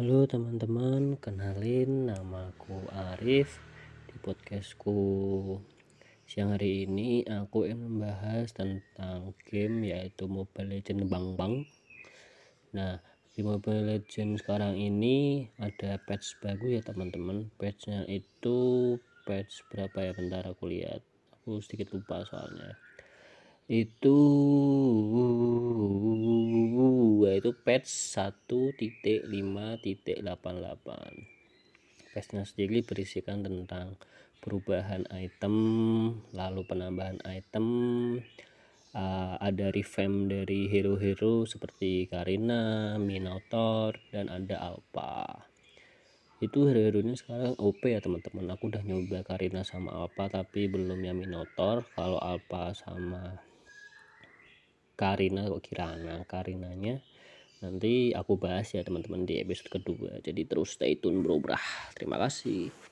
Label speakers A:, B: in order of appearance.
A: Halo teman-teman, kenalin namaku Arif di podcastku siang hari ini aku ingin membahas tentang game yaitu Mobile Legends Bang Bang. Nah, di Mobile Legends sekarang ini ada patch baru ya teman-teman. Patchnya itu patch berapa ya? Bentar aku lihat. Aku sedikit lupa soalnya. Itu yaitu patch 1.5.88 patchnya sendiri berisikan tentang perubahan item lalu penambahan item uh, ada revamp dari hero-hero seperti Karina, Minotaur dan ada Alpha. Itu hero-heronya sekarang OP ya teman-teman. Aku udah nyoba Karina sama Alpha tapi belum yang Minotaur. Kalau Alpha sama Karina kok Kirana Karinanya nanti aku bahas ya teman-teman di episode kedua. Jadi terus stay tune bro brah. Terima kasih